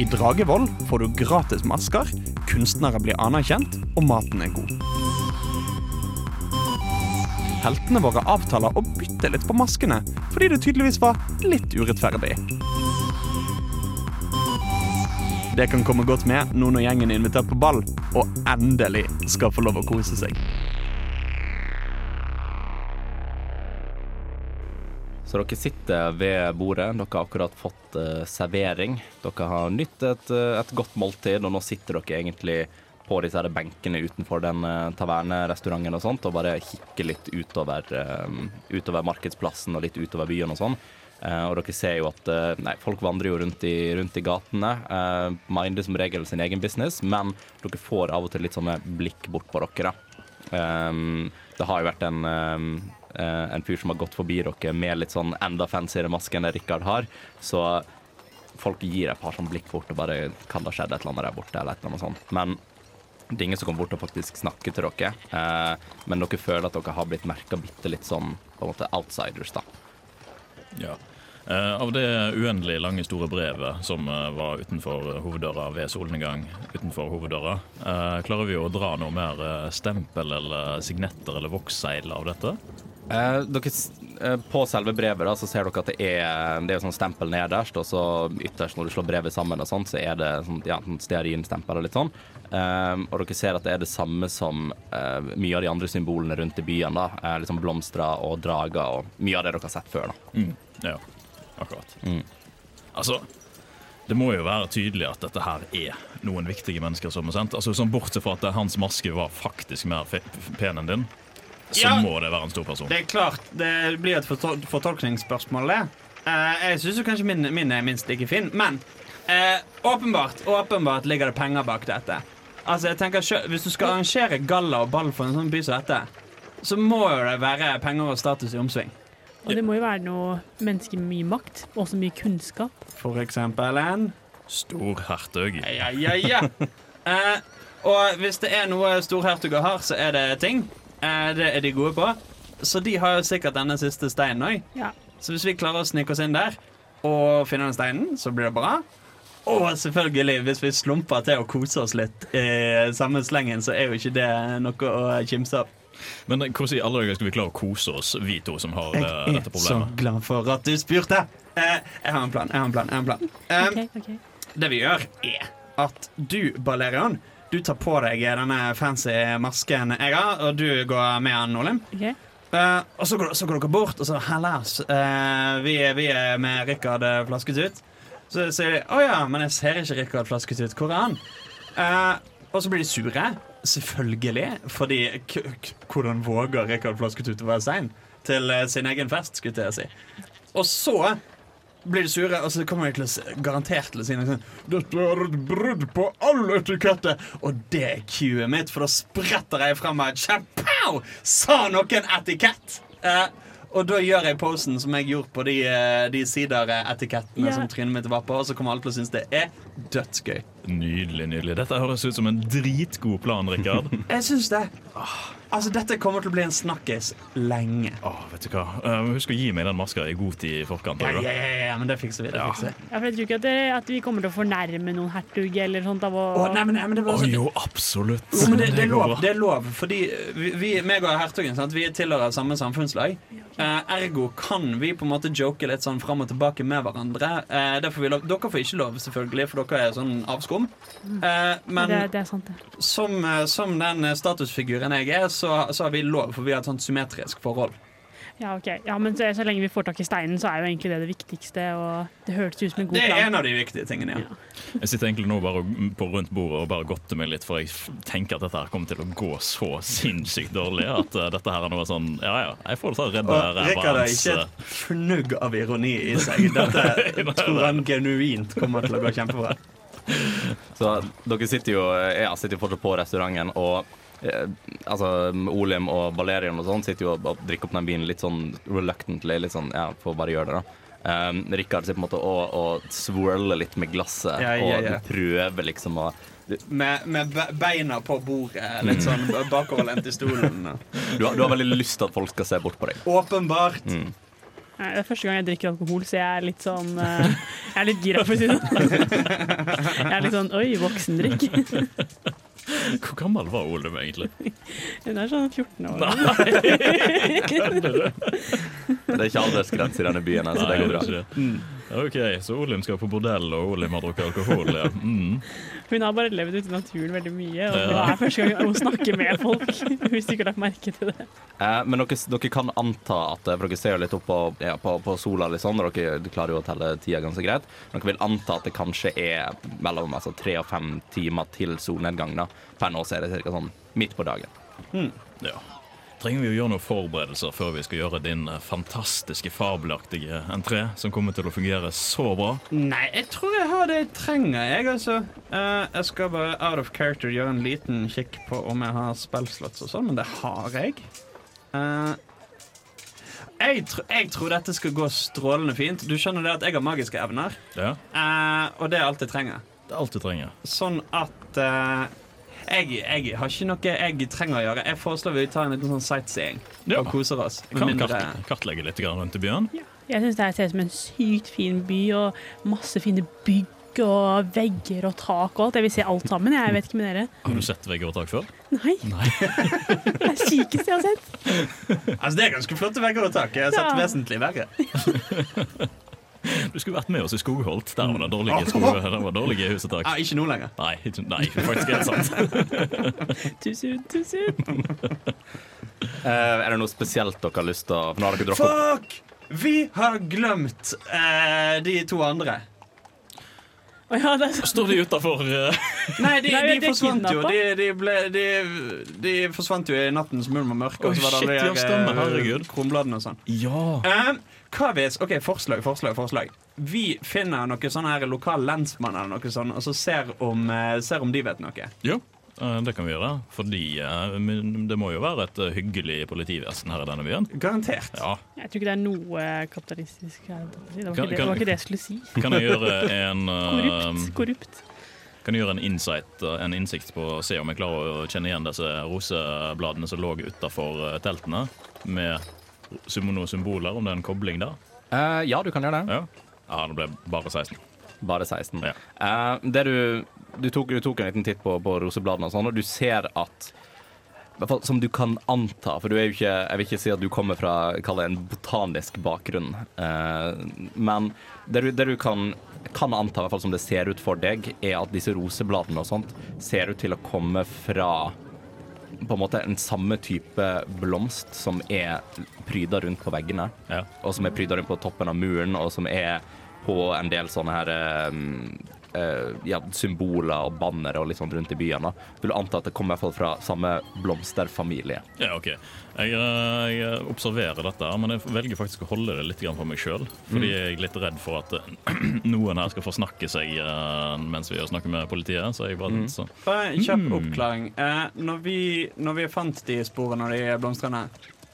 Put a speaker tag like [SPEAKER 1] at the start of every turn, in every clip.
[SPEAKER 1] I Dragevoll får du gratis masker, kunstnere blir anerkjent, og maten er god. Heltene våre avtaler å bytte litt på maskene, fordi det tydeligvis var litt urettferdig. Det kan komme godt med nå når gjengen er invitert på ball, og endelig skal få lov å kose seg.
[SPEAKER 2] Så dere sitter ved bordet, dere har akkurat fått uh, servering. Dere har nytt et, uh, et, godt måltid, og nå sitter dere egentlig på disse her benkene utenfor den uh, tavernerestauranten og sånt, og bare kikker litt utover, utover markedsplassen og litt utover byen og sånn. og dere ser jo at nei, folk vandrer jo rundt i, rundt i gatene. Uh, minder som regel sin egen business, men dere får av og til litt sånne blikk bort på dere. Um, det har jo vært en um, Eh, en fyr som har gått forbi dere med litt sånn enda fancyere maske enn det Rikard har. Så folk gir et par sånn blikk bort og bare Kan det ha skjedd et eller annet der borte? eller et eller annet sånt. Men det er ingen som kommer bort og faktisk snakker til dere. Eh, men dere føler at dere har blitt merka bitte litt som på en måte outsiders, da.
[SPEAKER 3] Ja. Eh, av det uendelig lange, store brevet som eh, var utenfor hoveddøra ved solnedgang utenfor hoveddøra, eh, klarer vi å dra noe mer eh, stempel eller signetter eller voksseil av dette?
[SPEAKER 2] Eh, dere, eh, på selve brevet da, så ser dere at det er, det er sånn stempel nederst, og så ytterst når du slår brevet sammen, og sånt, så er det sånn, ja, sånn stearinstempel og litt sånn. Eh, og dere ser at det er det samme som uh, mye av de andre symbolene rundt i byen. da, uh, liksom Blomster og drager og mye av det dere har sett før. da.
[SPEAKER 3] Mm, ja, akkurat. Mm. Altså, det må jo være tydelig at dette her er noen viktige mennesker som er sendt. Altså, sånn Bortsett fra at hans maske var faktisk mer pen enn din, så ja, må det være en stor person.
[SPEAKER 1] Det er klart, det blir et fortol fortolkningsspørsmål, det. Uh, jeg syns kanskje min, min, er minst like fin, men uh, åpenbart, åpenbart ligger det penger bak dette. Altså, jeg tenker Hvis du skal arrangere galla og ball for en sånn by som dette, så må jo det være penger og status i omsving.
[SPEAKER 4] Og det må jo være noe mennesker med mye makt, og også mye kunnskap.
[SPEAKER 1] For eksempel en
[SPEAKER 3] Storhertug.
[SPEAKER 1] Ja, ja, ja. uh, og hvis det er noe storhertuger har, så er det ting. Eh, det er de gode på. Så de har jo sikkert denne siste steinen òg.
[SPEAKER 4] Ja.
[SPEAKER 1] Så hvis vi klarer å snike oss inn der og finne den steinen, så blir det bra. Og selvfølgelig, hvis vi slumper til å kose oss litt i samme slengen, så er jo ikke det noe å kimse av.
[SPEAKER 3] Men hvordan i alle dager skal vi klare å kose oss, vi to som har
[SPEAKER 1] jeg
[SPEAKER 3] eh, dette problemet?
[SPEAKER 1] Jeg er så glad for at du spurte. Eh, jeg har en plan. jeg har en plan, jeg har en plan.
[SPEAKER 4] Okay, okay.
[SPEAKER 1] Det vi gjør, er at du, Balerion, du tar på deg denne fancy masken jeg har, og du går med han, Olim.
[SPEAKER 4] Okay.
[SPEAKER 1] Uh, og så går, så går, dere bort, og så Hellas, uh, vi, vi, er med Rikard uh, Flasketut. Så sier de 'Å ja, men jeg ser ikke Rikard Flasketut. Hvor er han?' Uh, og så blir de sure. Selvfølgelig. Fordi hvordan våger Rikard Flasketut å være sein til sin egen fest, skulle jeg si. Og så blir de sure, og så kommer de til garantert til å si noe sånn 'Dette er et brudd på all etikette', og det er cuet mitt, for da spretter jeg fram meg Chapow! Sa noen etikett? Eh, og da gjør jeg posen som jeg gjorde på de, eh, de sideretikettene yeah. som trynet mitt var på, og så kommer alle til å synes det er dødsgøy.
[SPEAKER 3] Nydelig, nydelig. Dette høres ut som en dritgod plan, Rikard.
[SPEAKER 1] jeg syns det. Altså, Dette kommer til å bli en snakkis lenge.
[SPEAKER 3] Åh, vet du hva uh, Husk å gi meg den maska i god tid i forkant.
[SPEAKER 1] Ja, ja, ja, ja, men det fikser vi. det ja. fikser vi.
[SPEAKER 4] Ja, for Jeg tror ikke at, det, at, vi kommer til å fornærme noen hertug eller sånt. Av å...
[SPEAKER 1] oh, nei, men, nei, men det var
[SPEAKER 3] sånn... oh, jo, absolutt.
[SPEAKER 1] Jo, men det, det, er lov, det er lov, fordi vi, vi meg og hertugen sant? Vi tilhører samme samfunnslag. Uh, ergo kan vi på en måte joke litt sånn fram og tilbake med hverandre. Uh, derfor vi lov. Dere får ikke lov, selvfølgelig, for dere er sånn avskum. Uh, men
[SPEAKER 4] det, det er sant, det.
[SPEAKER 1] som, eh, som den eh, statusfiguren jeg er, så, så har vi lov, for vi har et sånt symmetrisk forhold.
[SPEAKER 4] Ja, ok. Ja, men så, så lenge vi får tak i steinen, så er jo egentlig det det viktigste. Og det hørtes ut som en god plan.
[SPEAKER 1] Det er
[SPEAKER 4] plan.
[SPEAKER 1] en av de viktige tingene, ja.
[SPEAKER 3] Jeg sitter egentlig nå bare på rundt bordet og bare godter meg litt, for jeg tenker at dette her kommer til å gå så sinnssykt dårlig. At uh, dette her er noe sånn Ja ja, jeg får ta redde ræva hans.
[SPEAKER 1] Rikard har ikke
[SPEAKER 3] eh,
[SPEAKER 1] et fnugg av ironi i seg. Dette tror han genuint kommer til å gå kjempebra.
[SPEAKER 2] Så dere sitter jo, ja, sitter jo fortsatt på restauranten, og eh, altså, Olim og Valerian og sånn sitter jo og, og drikker opp den vinen litt sånn reluctantly. Litt sånn, ja, får bare gjøre det, da. Um, Rikard sitter på en måte og, og swirler litt med glasset
[SPEAKER 1] Ja, ja, ja.
[SPEAKER 2] og prøver liksom å
[SPEAKER 1] Med, med beina på bordet, litt sånn bakoverlent i stolen.
[SPEAKER 2] du har, du har veldig lyst til at folk skal se bort på deg.
[SPEAKER 1] Åpenbart.
[SPEAKER 2] Mm.
[SPEAKER 4] Nei, Det er første gang jeg drikker alkohol, så jeg er litt sånn eh, Jeg er litt gira, for å si det sånn. Jeg er litt sånn oi, voksendrikk.
[SPEAKER 3] Hvor gammel var Olum egentlig?
[SPEAKER 4] Hun er sånn 14 år.
[SPEAKER 2] Nei, Det er ikke aldersgrense i denne byen, så det går bra.
[SPEAKER 3] OK, så Olim skal på bordell, og Olim har drukket alkohol. Ja. Mm.
[SPEAKER 4] Hun har bare levd ute i naturen veldig mye, og det er første gang hun snakker med folk. Hvis du ikke har lagt merke til det.
[SPEAKER 2] Eh, men dere, dere kan anta at eh, For dere ser jo litt opp på, ja, på, på sola, sånn, og dere klarer jo å telle tida ganske greit. Dere vil anta at det kanskje er mellom altså, tre og fem timer til solnedgang. da. Per nå så er det ca. sånn midt på dagen.
[SPEAKER 3] Ja. Trenger vi å gjøre noen forberedelser før vi skal gjøre din eh, fantastiske, fabelaktige entré, som kommer til å fungere så bra?
[SPEAKER 1] Nei, jeg tror jeg har det jeg trenger, jeg, altså. Uh, jeg skal bare out of character gjøre en liten kikk på om jeg har spillslots og sånn, men det har jeg. Uh, jeg, tr jeg tror dette skal gå strålende fint. Du skjønner det at jeg har magiske evner,
[SPEAKER 3] Ja,
[SPEAKER 1] Uh, og det er alt jeg trenger.
[SPEAKER 3] det er alt du trenger.
[SPEAKER 1] Sånn at jeg, jeg har ikke noe jeg trenger å gjøre. Jeg foreslår vi tar en liten sånn sightseeing
[SPEAKER 3] Ja.
[SPEAKER 1] og koser oss.
[SPEAKER 3] Vi kan
[SPEAKER 1] mindre-
[SPEAKER 3] kartlegge litt rundt i byen.
[SPEAKER 4] Jeg syns det her ser ut som en sykt fin by, og masse fine bygg og vegger og tak og alt. Jeg vil se alt sammen. Jeg vet ikke med dere.
[SPEAKER 3] Har du sett vegger og tak før?
[SPEAKER 4] Nei. Det er sykeste jeg har sett.
[SPEAKER 1] Altså, det er ganske flotte vegger og tak. Jeg har sett
[SPEAKER 4] Ja.
[SPEAKER 1] vesentlig verre.
[SPEAKER 3] Du skulle vært med oss i Skogholt. Der var det dårlige, skog der var dårlige husetak.
[SPEAKER 1] Ja, ikke nå lenger.
[SPEAKER 3] Nei, ikke- nei, faktisk helt sant.
[SPEAKER 4] too soon,
[SPEAKER 2] too soon. Uh, er det noe spesielt dere har lyst til å
[SPEAKER 1] Fuck! Vi har glemt uh, de to andre.
[SPEAKER 4] Ja, det
[SPEAKER 3] Står de utafor
[SPEAKER 1] Nei, de,
[SPEAKER 4] Nei,
[SPEAKER 1] de
[SPEAKER 4] de er
[SPEAKER 1] forsvant jo. De, de, ble, de, de forsvant jo i nattens mulm og mørke. Og så var det
[SPEAKER 3] shit,
[SPEAKER 1] alle de eh,
[SPEAKER 3] herregud.
[SPEAKER 1] kronbladene og sånn.
[SPEAKER 3] Ja.
[SPEAKER 1] Um, hva hvis, ok, Forslag, forslag, forslag. Vi finner noen sånne her lokal lensmann eller noe sånt, og så ser om, eh, ser om de vet noe.
[SPEAKER 3] ja. Eh, Det kan vi gjøre. Fordi eh, det må jo være et eh, hyggelig politivesen her i denne byen.
[SPEAKER 1] Garantert.
[SPEAKER 3] Ja.
[SPEAKER 4] Jeg tror ikke det er noe kapitalistisk her. Det var
[SPEAKER 3] Kan-
[SPEAKER 4] ikke det,
[SPEAKER 3] kan-
[SPEAKER 4] var ikke det jeg skulle si.
[SPEAKER 3] Kan jeg gjøre en
[SPEAKER 4] Korrupt. Korrupt.
[SPEAKER 3] Kan jeg gjøre en insight, en innsikt på å se om jeg klarer å kjenne igjen disse rosebladene som lå utafor teltene, med noen symboler, om det er en kobling der?
[SPEAKER 2] Uh, Ja, du kan gjøre det.
[SPEAKER 3] Ja. Ja, det ble bare 16.
[SPEAKER 2] Bare 16.
[SPEAKER 3] Ja.
[SPEAKER 2] Uh, du, du, tok, du tok en liten titt på, på rosebladene, og sånn, og du ser at hvert fall Som du kan anta, for du er jo ikke Jeg vil ikke si at du kommer fra kall det en botanisk bakgrunn. uh, men det du, det du kan, kan anta, i hvert fall som det ser ut for deg, er at disse rosebladene og sånt ser ut til å komme fra på en måte en samme type blomst som er pryda rundt på veggene
[SPEAKER 3] Ja.
[SPEAKER 2] og som er pryda rundt på toppen av muren, og som er på en del sånne her eh, eh, ja, symboler og bannere og litt sånn rundt i byene. Vil du anta at det kommer i hvert fall fra samme blomsterfamilie.
[SPEAKER 3] Ja, OK. Jeg, eh, jeg observerer dette, men jeg velger faktisk å holde det litt for meg sjøl. Fordi jeg er litt redd for at noen her skal forsnakke seg eh, mens vi snakker med politiet. Så jeg bare så.
[SPEAKER 1] Bare en kjapp
[SPEAKER 3] Mm.
[SPEAKER 1] oppklaring. Eh, når, vi, når vi fant de sporene og de blomstrene,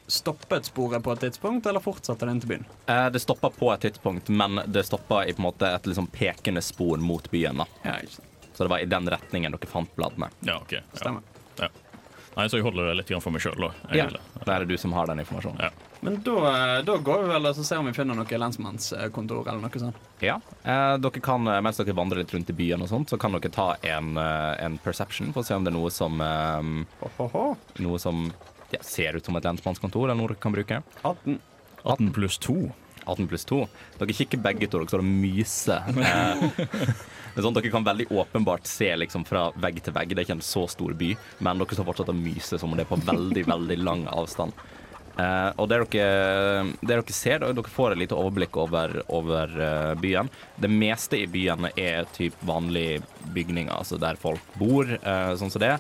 [SPEAKER 1] stoppet sporet på et tidspunkt, eller fortsatte det inn til byen?
[SPEAKER 2] Eh, det stoppa på et tidspunkt, men det stoppa i på en måte et liksom pekende spor mot byen. da.
[SPEAKER 1] Ja, ikke sant.
[SPEAKER 2] Så det var i den retningen dere fant bladene.
[SPEAKER 3] Ja, OK. Ja.
[SPEAKER 1] Stemmer.
[SPEAKER 3] Ja. Nei, så jeg holder det litt grann for meg sjøl, da.
[SPEAKER 2] Ja.
[SPEAKER 3] egentlig.
[SPEAKER 2] Da er det du som har den informasjonen.
[SPEAKER 3] Ja.
[SPEAKER 1] Men da, eh, da går vi vel og så ser om vi finner noe lensmannskontor eller noe sånt.
[SPEAKER 2] Ja. Eh, dere kan, eh, mens dere vandrer litt rundt i byen, og sånt, så kan dere ta en, eh, en perception for å se om det er noe som, eh, noe som ja, ser ut som et lensmannskontor, eller noe dere kan bruke.
[SPEAKER 1] 18.
[SPEAKER 3] 18 pluss 2.
[SPEAKER 2] 18 pluss 2. Dere kikker begge to, dere står og myser. Eh, det er sånn, dere kan veldig åpenbart se liksom fra vegg til vegg. Det er ikke en så stor by, men dere står fortsatt og myser som om det er på veldig veldig lang avstand. Eh, og det dere, det dere ser, dere får et lite overblikk over, over eh, byen. Det meste i byen er typ vanlige bygninger, altså der folk bor, eh, sånn som det.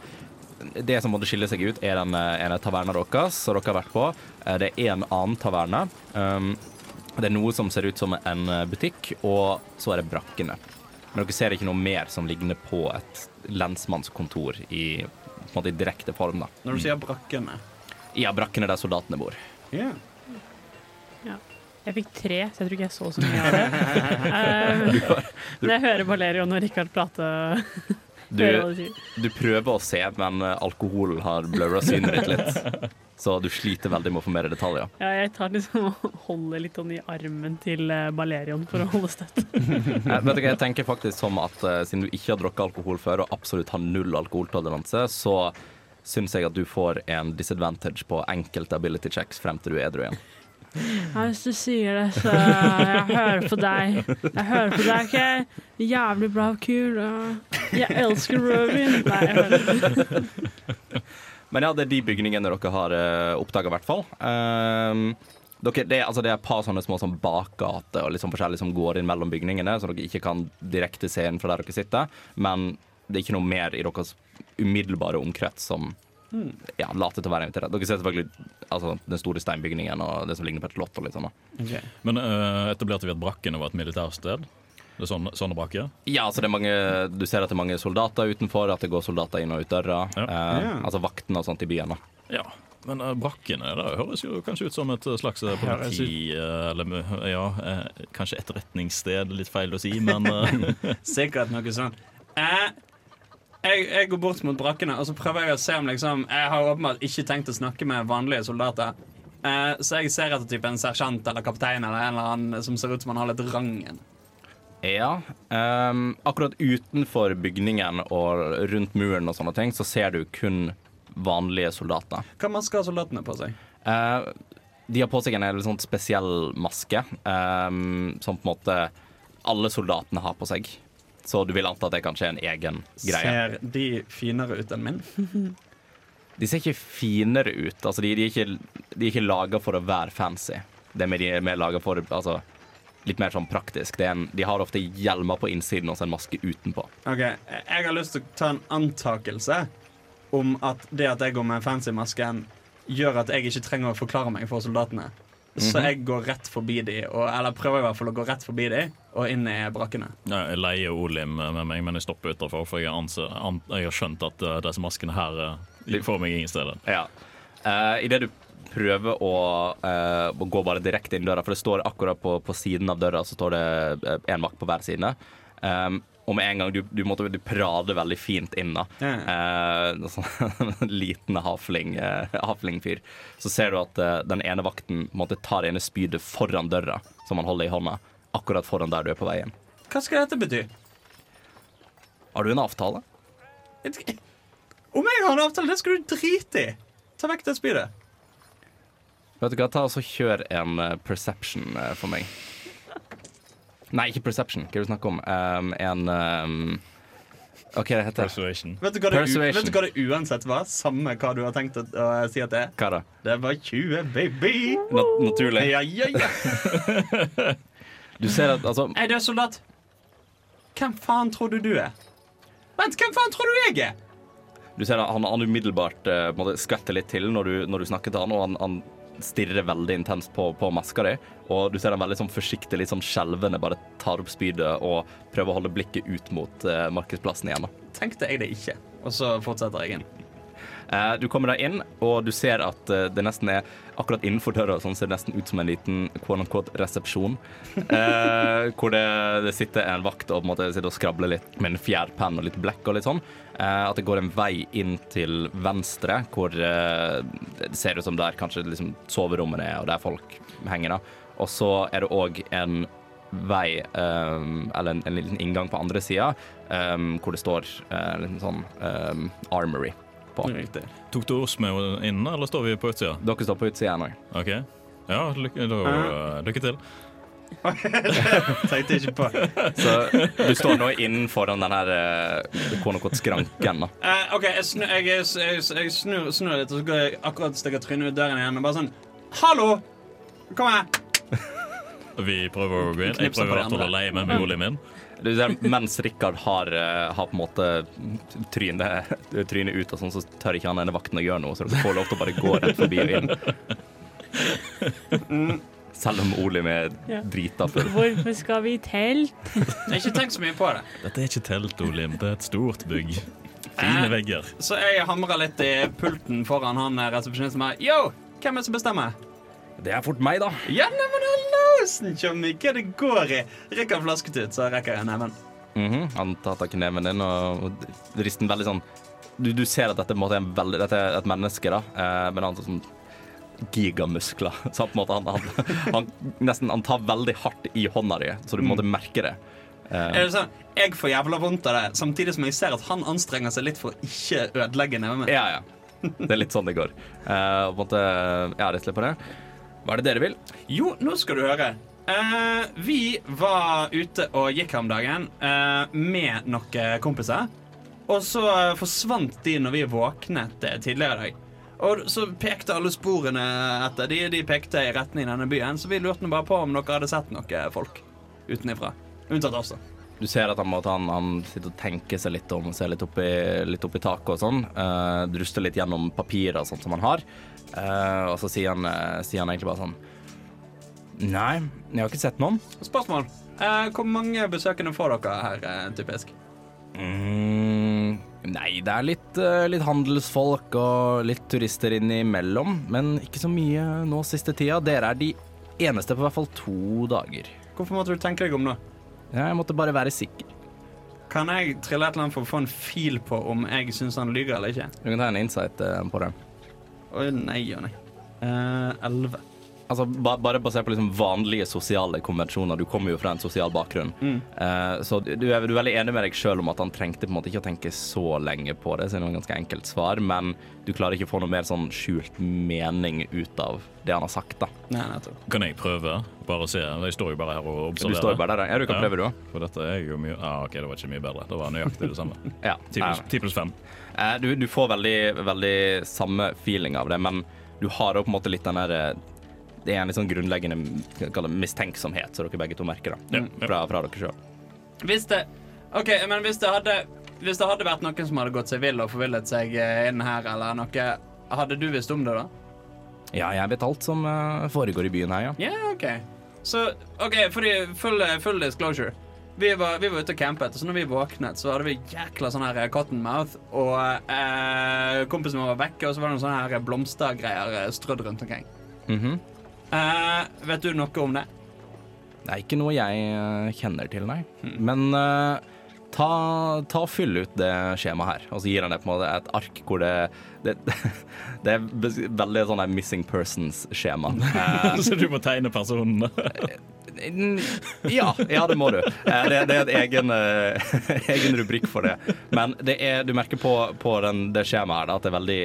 [SPEAKER 2] Det som måtte skille seg ut, er den eh, ene taverna deres som dere har vært på. Eh, Det er en annen taverne. Um, det er noe som ser ut som en eh, butikk, og så er det brakkene. Men dere ser ikke noe mer som ligner på et lensmannskontor i, på en måte, i direkte form. da.
[SPEAKER 1] Når du sier brakkene
[SPEAKER 2] Ja, brakkene der soldatene bor.
[SPEAKER 1] Ja.
[SPEAKER 4] Jeg fikk tre, så jeg tror ikke jeg så så mye av det. Eh, Når jeg hører Valerio og Rikard prate,
[SPEAKER 2] Du, du prøver å se, men eh, alkoholen har blurra synet ditt litt. Så du sliter veldig med å få mer detaljer.
[SPEAKER 4] Ja, jeg tar liksom og holder litt sånn i armen til eh, Balerion for å holde støtt.
[SPEAKER 2] Eh, vet du hva, Jeg tenker faktisk som at uh, siden du ikke har drukket alkohol før, og absolutt har null alkoholtoleranse, så syns jeg at du får en disadvantage på enkelte ability checks frem til du er edru igjen.
[SPEAKER 4] Ja, hvis du sier det, så jeg hører på deg. Jeg hører på deg, OK? Jævlig bra og kul. Jeg elsker Robin.
[SPEAKER 2] Men ja, det er de bygningene dere har uh, oppdaga, i hvert fall. Um, dere, det, altså, det er et par sånne små sånn bakgater og liksom forskjellig som går inn mellom bygningene, så dere ikke kan direkte se inn fra der dere sitter. Men det er ikke noe mer i deres umiddelbare omkrets som ja, later til å være invitert. Dere ser selvfølgelig altså, den store steinbygningen og det som ligner på et slott. litt sånn.
[SPEAKER 3] Men uh, etablerte vi at brakkene var et militærsted? Det er sånne, sånne brakker?
[SPEAKER 2] Ja, altså det er mange, Du ser at det er mange soldater utenfor, at det går soldater inn og ut døra.
[SPEAKER 3] Ja.
[SPEAKER 2] Uh,
[SPEAKER 1] Ja.
[SPEAKER 2] Altså vaktene og sånt i byen. da.
[SPEAKER 3] Ja. Men uh, brakkene det høres jo kanskje ut som et slags politi... eller ja, kanskje etterretningssted, litt feil å si, men
[SPEAKER 1] Sikkert noe sånt. Eh, jeg, jeg går bort mot brakkene og så prøver jeg å se om liksom Jeg har åpenbart ikke tenkt å snakke med vanlige soldater. Eh, så jeg ser etter type en sersjant eller kaptein eller en eller annen som ser ut som han har litt rangen.
[SPEAKER 2] Ja. Um, akkurat utenfor bygningen og rundt muren og sånne ting, så ser du kun vanlige soldater.
[SPEAKER 1] Hva maske har soldatene på seg?
[SPEAKER 2] Uh, de har på seg en sånn spesiell maske, um, som på en måte alle soldatene har på seg. Så du vil anta at det kanskje er en egen greie.
[SPEAKER 1] Ser de finere ut enn min?
[SPEAKER 2] De ser ikke finere ut. Altså, de, de er ikke, de er ikke laga for å være fancy. Det med de er mer laga for altså, litt mer sånn praktisk. En, de har ofte hjelmer på innsiden og en maske utenpå.
[SPEAKER 1] Ok, Jeg har lyst til å ta en antakelse om at det at jeg går med fancy-masken, gjør at jeg ikke trenger å forklare meg for soldatene. Så jeg går rett forbi de, og, eller prøver i hvert fall å gå rett forbi de og inn i brakkene.
[SPEAKER 3] ja, jeg leier Olim med meg, men jeg stopper utafor, for jeg, anser, an, jeg har skjønt at uh, disse maskene her uh, får meg ingen steder.
[SPEAKER 2] Ja. Uh, det du prøver å, uh, gå bare direkte inn døra, for det står akkurat på, på siden av døra så står det én vakt på hver side. Um, og med en gang du, du, måtte, du prater veldig fint inn, da. Eh, sånn liten hafling, eh, haflingfyr. Så ser du at eh, den ene vakten måtte en det ene spydet foran døra, som han holder i hånda, akkurat foran der du er på vei inn.
[SPEAKER 1] Hva skal dette bety?
[SPEAKER 2] Har du en avtale?
[SPEAKER 1] Om jeg har en avtale, det skal du drite i! Ta vekk det spydet.
[SPEAKER 2] Vet du hva, ta og Kjør en eh, perception for meg. Nei, ikke perception. Hva er det du snakker om? Um, en um, OK, det heter
[SPEAKER 3] Persuasion.
[SPEAKER 1] Vet du, hva det, u-
[SPEAKER 2] Persuasion.
[SPEAKER 1] vet du hva det uansett var? Samme hva du har tenkt å, å si at det er?
[SPEAKER 2] Hva da?
[SPEAKER 1] Det var 20, baby!
[SPEAKER 2] Na naturlig.
[SPEAKER 1] Ja, ja, ja.
[SPEAKER 2] Du ser at altså
[SPEAKER 1] Er du soldat? Hvem faen tror du du er? Vent, hvem faen tror du jeg er?
[SPEAKER 2] Du ser at han, han umiddelbart uh, skvetter litt til når du, når du snakker til han, og han, han stirrer veldig intenst på, på maska di. Og du ser han veldig sånn forsiktig, litt sånn skjelvende, bare tar opp spydet og prøver å holde blikket ut mot eh, markedsplassen igjen.
[SPEAKER 1] Tenkte jeg det ikke. Og så fortsetter jeg inn.
[SPEAKER 2] Eh, du kommer deg inn, og du ser at eh, det nesten er akkurat innenfor døra sånn ser det nesten ut som en liten quote resepsjon. Eh, hvor det, det sitter en vakt og på en måte sitter og skrabler litt med en fjærpenn og litt blekk og litt sånn. Eh, at det går en vei inn til venstre, hvor eh, det ser ut som der kanskje liksom soverommene er, og der folk henger. da. Og så er det òg en vei, um, eller en, en liten inngang på andre sida, um, hvor det står uh, en sånn um, armory på.
[SPEAKER 1] Riktig.
[SPEAKER 3] Tok du oss med inne, eller står vi på utsida?
[SPEAKER 2] Dere står på utsida nå.
[SPEAKER 3] Ok. Ja, lykke, da,
[SPEAKER 1] Ja.
[SPEAKER 3] lykke til.
[SPEAKER 1] Tenkte ikke på.
[SPEAKER 2] Så du står nå innenfor den der uh, skranken. da.
[SPEAKER 1] Eh, OK, jeg, snur, jeg, jeg, jeg snur, snur litt, og så går jeg akkurat stikker trynet ut døren igjen. Og bare sånn Hallo! Kom her!
[SPEAKER 3] Vi prøver å gå inn. Jeg prøver å
[SPEAKER 1] holde
[SPEAKER 3] leie meg med boligen min.
[SPEAKER 2] Mens Rikard har, eh, har på en måte trynet, trynet ut, og sånn, så tør ikke han ene vakten å gjøre noe, så dere får lov til å bare gå rett forbi og inn. Selv om Olim er
[SPEAKER 4] Ja.
[SPEAKER 2] drita full.
[SPEAKER 4] Hvorfor skal vi i telt?
[SPEAKER 1] Jeg har ikke tenkt så mye på det.
[SPEAKER 3] Dette er ikke telt, Olim. Det er et stort bygg. Fine
[SPEAKER 1] Eh.
[SPEAKER 3] vegger.
[SPEAKER 1] Så jeg hamrer litt i pulten foran han eh, resepsjonisten. her. Yo, hvem er det som bestemmer?
[SPEAKER 2] Det er fort meg, da.
[SPEAKER 1] Ja, neimen hallosen, Tjommi! Hva det går i? Rekker flasketut, så rekker jeg neven.
[SPEAKER 2] Mhm, Han tar tak i neven din og og rister den veldig sånn Du, du ser at dette, på en måte er, en veldig, dette er et menneske, da, eh, men han har sånn gigamuskler. Så på en måte, han, han, han, nesten, han tar veldig hardt i hånda di, så du på en måte merker det. Eh,
[SPEAKER 1] Er det sånn, Jeg får jævla vondt av det, samtidig som jeg ser at han anstrenger seg litt for å ikke ødelegge neven min.
[SPEAKER 2] Ja, ja. Det er litt sånn det går. Eh, på en måte, ja, rett litt på det. Hva er det dere vil?
[SPEAKER 1] Jo, nå skal du høre. Eh, vi var ute og gikk her om dagen eh, med noen kompiser. Og så eh, forsvant de når vi våknet eh, tidligere i dag. Og så pekte alle sporene etter de. De pekte i retning denne byen, så vi lurte nå bare på om dere hadde sett noen folk utenifra. Unntatt oss, da.
[SPEAKER 2] Du ser at han, han, han sitter og tenker seg litt om, ser litt opp i, litt opp i taket og sånn. Uh, druster litt gjennom papirer og sånt som han har. Eh, og så sier han, uh, sier han egentlig bare sånn Nei, jeg har ikke sett noen.
[SPEAKER 1] Spørsmål. Uh, hvor mange besøkende får dere her, typisk?
[SPEAKER 2] Mm, nei, det er litt, litt handelsfolk og litt turister innimellom, men ikke så mye nå siste tida. Dere er de eneste på hvert fall to dager.
[SPEAKER 1] Hvorfor måtte du tenke deg om nå?
[SPEAKER 2] Ja, jeg måtte bare være sikker.
[SPEAKER 1] Kan jeg trille et eller annet for å få en fil på om jeg syns han lyver eller ikke?
[SPEAKER 2] Du kan ta en insight på det.
[SPEAKER 1] Å nei og nei. Eh, Elleve.
[SPEAKER 2] Altså, ba, bare basert på liksom vanlige sosiale konvensjoner. Du kommer jo fra en sosial bakgrunn.
[SPEAKER 1] Mm.
[SPEAKER 2] Uh, så du er, du er veldig enig med deg sjøl om at han trengte på en måte ikke å tenke så lenge på det, siden det var et ganske enkelt svar, men du klarer ikke å få noe mer sånn skjult mening ut av det han har sagt, da.
[SPEAKER 1] Nei, nettopp.
[SPEAKER 3] Kan jeg prøve? Bare se. Jeg står jo bare her og observerer.
[SPEAKER 2] Du
[SPEAKER 3] står
[SPEAKER 2] står bare der. Ja, du kan prøve, du òg.
[SPEAKER 3] For dette er jo mye ah, OK, det var ikke mye bedre. Det var nøyaktig det samme.
[SPEAKER 2] Ja.
[SPEAKER 3] 10 pluss- Ti pluss fem.
[SPEAKER 2] Eh, du, du får veldig, veldig samme feeling av det, men du har jo på en måte litt den der eh, Det er en litt sånn grunnleggende mistenksomhet, som dere begge to merker, da. Fra, fra dere sjøl.
[SPEAKER 1] Hvis det OK, men hvis det hadde Hvis det hadde vært noen som hadde gått seg vill og forvillet seg eh, inn her, eller noe, hadde du visst om det da?
[SPEAKER 2] Ja, jeg vet alt som eh, foregår i byen her, ja.
[SPEAKER 1] Ja, OK. Så OK, fordi full, full disclosure. Vi var, vi var ute og campet, og så når vi våknet, så hadde vi jækla sånn her cottonmouth, og eh, kompisen vår var vekke, og så var det noen sånne her blomstergreier eh, strødd rundt omkring.
[SPEAKER 2] Mhm.
[SPEAKER 1] Eh, vet du noe om det?
[SPEAKER 2] Det er ikke noe jeg eh, kjenner til, nei. Men eh, ta, ta og fyll ut det skjemaet her, og så gir han deg på en måte et ark hvor det Det, det er veldig sånn der missing persons-skjema. Eh,
[SPEAKER 3] Så du må tegne personene.
[SPEAKER 2] Mm, Ja, ja, det må du. Eh, Det, det er en egen, eh, egen rubrikk for det. Men det er, du merker på, på den, det skjemaet her at det er veldig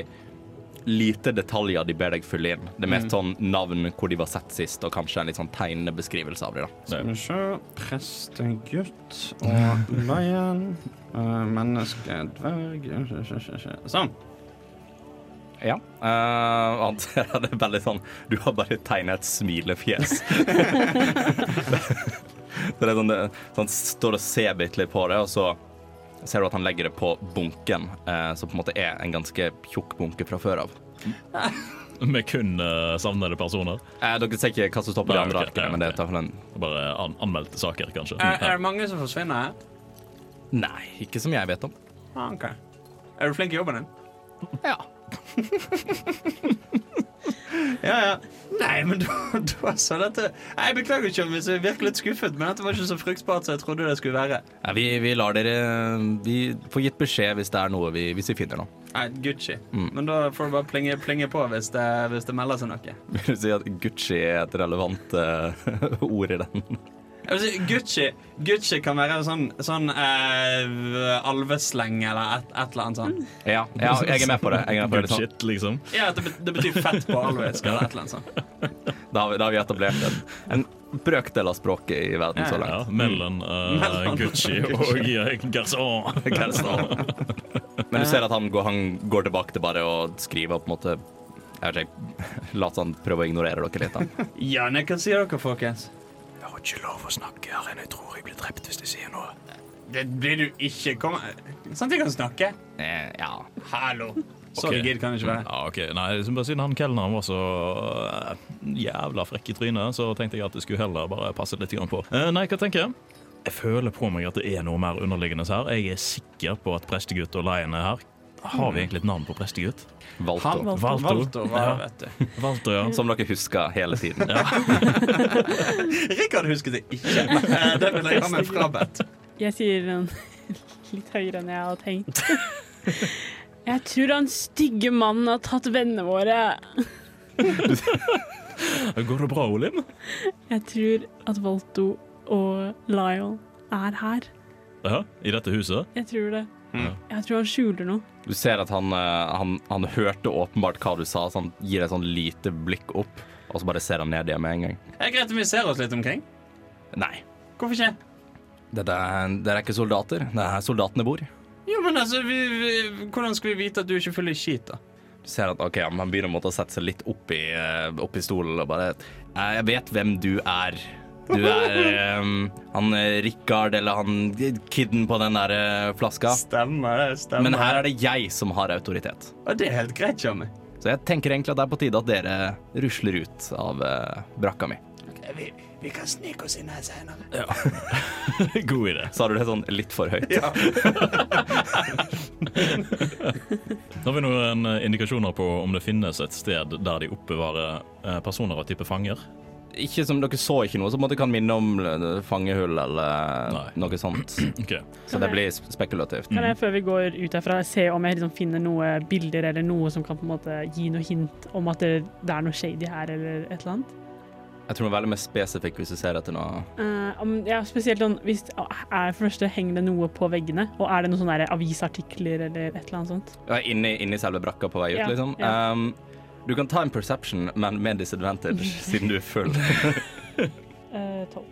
[SPEAKER 2] lite detaljer de ber deg fylle inn. Det er mest sånn navn, hvor de var sett sist, og kanskje en litt sånn tegnende beskrivelse av dem.
[SPEAKER 1] Skal vi se Prestegutt og lion. Uh, menneske, dverg Sånn.
[SPEAKER 2] Ja. Uh, han ser at det er veldig sånn Du har bare tegnet et smilefjes. så det er sånn, det, så han står og ser bitte litt på det, og så ser du at han legger det på bunken, uh, som på en måte er en ganske tjukk bunke fra før av.
[SPEAKER 3] Med kun uh, savnede personer.
[SPEAKER 2] Eh, dere ser ikke hva som står på de andre
[SPEAKER 3] okay,
[SPEAKER 2] arkene,
[SPEAKER 3] Okay.
[SPEAKER 2] men det er for en
[SPEAKER 3] Bare an anmeldte saker, kanskje.
[SPEAKER 1] Er, er det mange som forsvinner her?
[SPEAKER 2] Nei, ikke som jeg vet om.
[SPEAKER 1] Ah, ok. Er du flink i jobben din?
[SPEAKER 2] Ja.
[SPEAKER 1] Ja, ja. Nei, men da, da sa dette Jeg beklager ikke om hvis jeg virker litt skuffet, men dette var ikke så fruktbart som jeg trodde det skulle være.
[SPEAKER 2] Ja, vi, vi lar dere Vi får gitt beskjed hvis det er noe vi, hvis vi finner noe.
[SPEAKER 1] Nei, Gucci.
[SPEAKER 2] Mm.
[SPEAKER 1] Men da får du bare plinge, plinge på hvis det, hvis det melder seg noe.
[SPEAKER 2] Vil du si at Gucci er et relevant uh, ord i den?
[SPEAKER 1] Si, Gucci, Gucci kan være sånn, sånn eh, alvesleng eller et, et eller annet sånt.
[SPEAKER 2] Ja, ja, jeg er med på det. Jeg er med på det. Sånn.
[SPEAKER 3] shit, liksom.
[SPEAKER 1] Ja, det, det betyr fett på alvesk eller et eller annet sånt.
[SPEAKER 2] Da har vi, da har vi etablert en, en brøkdel av språket i verden så
[SPEAKER 3] Ja,
[SPEAKER 2] langt.
[SPEAKER 3] mellom uh,
[SPEAKER 1] Mellom
[SPEAKER 3] Gucci og Garçon. Garçon.
[SPEAKER 2] Men du ser at han går, han går tilbake til bare å skrive og på en måte jeg vet ikke, La han prøve å ignorere dere litt. da.
[SPEAKER 1] Ja, nei, hva sier dere, folkens?
[SPEAKER 5] Jeg ikke lov å snakke her inne. Jeg tror jeg blir drept hvis jeg sier noe.
[SPEAKER 1] Det blir du ikke. Kom at jeg kan snakke?
[SPEAKER 2] Eh, ja.
[SPEAKER 1] Hallo. Så
[SPEAKER 3] okay.
[SPEAKER 1] rigid kan det ikke være.
[SPEAKER 3] Ja, ok. Nei, liksom bare Siden han kelneren var så uh, jævla frekk i trynet, så tenkte jeg at det skulle heller bare passe litt på. Uh, nei, hva tenker jeg? Jeg føler på meg at det er noe mer underliggende her. Jeg er sikker på at prestegutt og Lion er her. Har vi egentlig et navn på prestegutt?
[SPEAKER 2] Valgte.
[SPEAKER 1] Han
[SPEAKER 3] Valto.
[SPEAKER 1] Valto
[SPEAKER 3] Ja. ja.
[SPEAKER 2] Som dere husker hele tiden.
[SPEAKER 1] Rikard husket det ikke. Eh, Det vil jeg ha meg frabedt.
[SPEAKER 4] Jeg sier den litt høyere enn jeg hadde tenkt. Jeg tror han stygge mannen har tatt vennene våre.
[SPEAKER 3] Går det bra, Olim?
[SPEAKER 4] Jeg tror at Volto og Lyle er her.
[SPEAKER 3] Ja, I dette huset?
[SPEAKER 4] Jeg tror det.
[SPEAKER 1] Mm.
[SPEAKER 4] Jeg tror han skjuler noe.
[SPEAKER 2] Du ser at han, eh, han, han hørte åpenbart hva du sa, så han gir et sånn lite blikk opp, og så bare ser han ned igjen med en gang.
[SPEAKER 1] Det er greit om vi ser oss litt omkring.
[SPEAKER 2] Nei.
[SPEAKER 1] Hvorfor ikke?
[SPEAKER 2] Det er, dere er ikke soldater. Det er her soldatene bor.
[SPEAKER 1] Jo, men altså, vi, vi, Hvordan skal vi vite at du ikke følger skit, da?
[SPEAKER 2] Du ser at ok, han begynner å måtte sette seg litt opp i, eh, opp i stolen og bare «Eh, Jeg vet hvem du er. Du er um, han eh, Rikard eller han kidden på den der eh, flaska.
[SPEAKER 1] Stemmer det. stemmer
[SPEAKER 2] Men her er det jeg som har autoritet.
[SPEAKER 1] Og det er helt greit, Tjommi.
[SPEAKER 2] Så jeg tenker egentlig at det er på tide at dere rusler ut av uh, brakka mi.
[SPEAKER 5] Vi, vi kan snike oss inn her senere.
[SPEAKER 3] God idé.
[SPEAKER 2] Sa du det sånn litt for høyt?
[SPEAKER 1] Ja.
[SPEAKER 3] Har vi noen indikasjoner på om det finnes et sted der de oppbevarer personer av type fanger?
[SPEAKER 2] Ikke som Dere så ikke noe som på jeg kan minne om eh, fangehull eller
[SPEAKER 3] Nei.
[SPEAKER 2] noe sånt.
[SPEAKER 3] Okay.
[SPEAKER 2] Så det blir spekulativt.
[SPEAKER 4] Kan jeg før vi går ut herfra se om jeg liksom finner noe bilder eller noe som kan på en måte gi noe hint om at det, det er noe shady her eller et eller annet?
[SPEAKER 2] Jeg tror det er veldig mer spesifikk hvis du ser etter noe
[SPEAKER 4] Uh, om, ja, spesielt sånn hvis er for det første Henger det noe på veggene? Og er det noen sånne avisartikler eller et eller annet sånt?
[SPEAKER 2] Ja, Inni, inni selve brakka på vei ut,
[SPEAKER 4] Ja,
[SPEAKER 2] liksom.
[SPEAKER 4] ja.
[SPEAKER 2] Um, du kan ta en perception, men med disadvantage, siden du er full.
[SPEAKER 4] Eh, Tolv.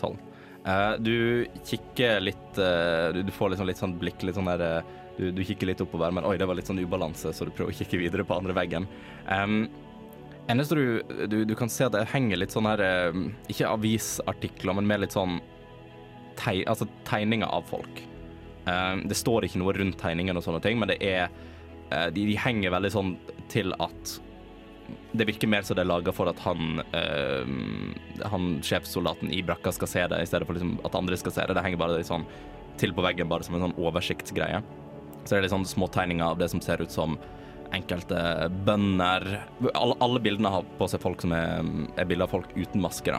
[SPEAKER 2] Tolv. Eh, du kikker litt uh, du, du får liksom litt sånn blikk, litt sånn der uh, du, du kikker litt oppover, men oi, det var litt sånn ubalanse, så du prøver å kikke videre på andre veggen. Um, eneste du, du, du kan se at det henger litt sånn her Ikke avisartikler, men mer litt sånn teg, altså tegninger av folk. Um, det står ikke noe rundt tegningen og sånne ting, men det er de, de henger veldig sånn til at det virker mer som det er laga for at han, uh, han sjefssoldaten i brakka skal se det, i stedet for liksom at andre skal se det. Det henger bare sånn til på veggen, bare som en sånn oversiktsgreie. Så det er litt sånn små tegninger av det som ser ut som enkelte bønder. Alle, alle bildene har på seg folk som er, er bilder av folk uten masker.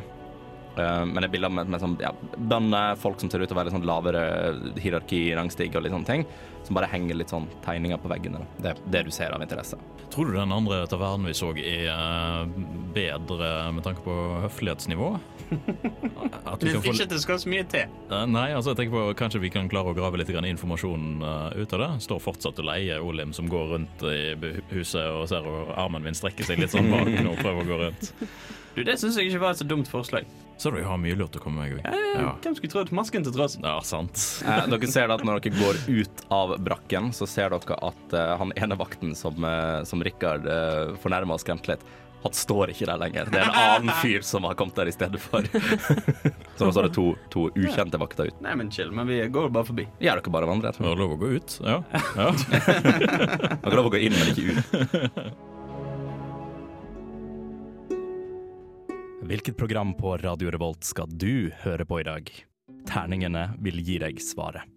[SPEAKER 2] Eh, men det er bilder med, med sånn, ja, bønder, folk som ser ut til å være litt sånn lavere hierarki, rangstig og litt sånne ting. Som bare henger litt sånn tegninger på veggene. Det er det du ser av interesse.
[SPEAKER 3] Tror du den andre tavernen vi så er eh, bedre med tanke på høflighetsnivå? Få
[SPEAKER 1] fikk ikke til skal så mye til.
[SPEAKER 3] Eh, Nei, altså jeg tenker på Kanskje vi kan klare å grave litt informasjon eh, ut av det. Står fortsatt og leier Olim som går rundt i huset og ser armen min strekker seg litt sånn bak nå og prøver å gå rundt.
[SPEAKER 1] Du, Det syns jeg ikke var et så dumt forslag.
[SPEAKER 3] Så du jeg har mye lurt å komme meg òg.
[SPEAKER 1] Ja. Hvem skulle trodd masken til tross?
[SPEAKER 3] Ja, sant.
[SPEAKER 2] Eh, dere ser at når dere går ut av brakken, så ser dere at eh, han ene vakten som, uh, som Rikard uh, fornærma og skremte litt, han står ikke der lenger. Det er en annen fyr som har kommet der i stedet for. så nå står det to, to ukjente vakter ut.
[SPEAKER 1] Nei, men chill. Men vi går bare forbi.
[SPEAKER 2] Gjør dere bare vandrer.
[SPEAKER 3] Vi har lov å gå ut? Ja. ja.
[SPEAKER 2] Dere har lov å gå inn, men ikke ut. Hvilket program på Radio Revolt skal du høre på i dag? Terningene vil gi deg svaret.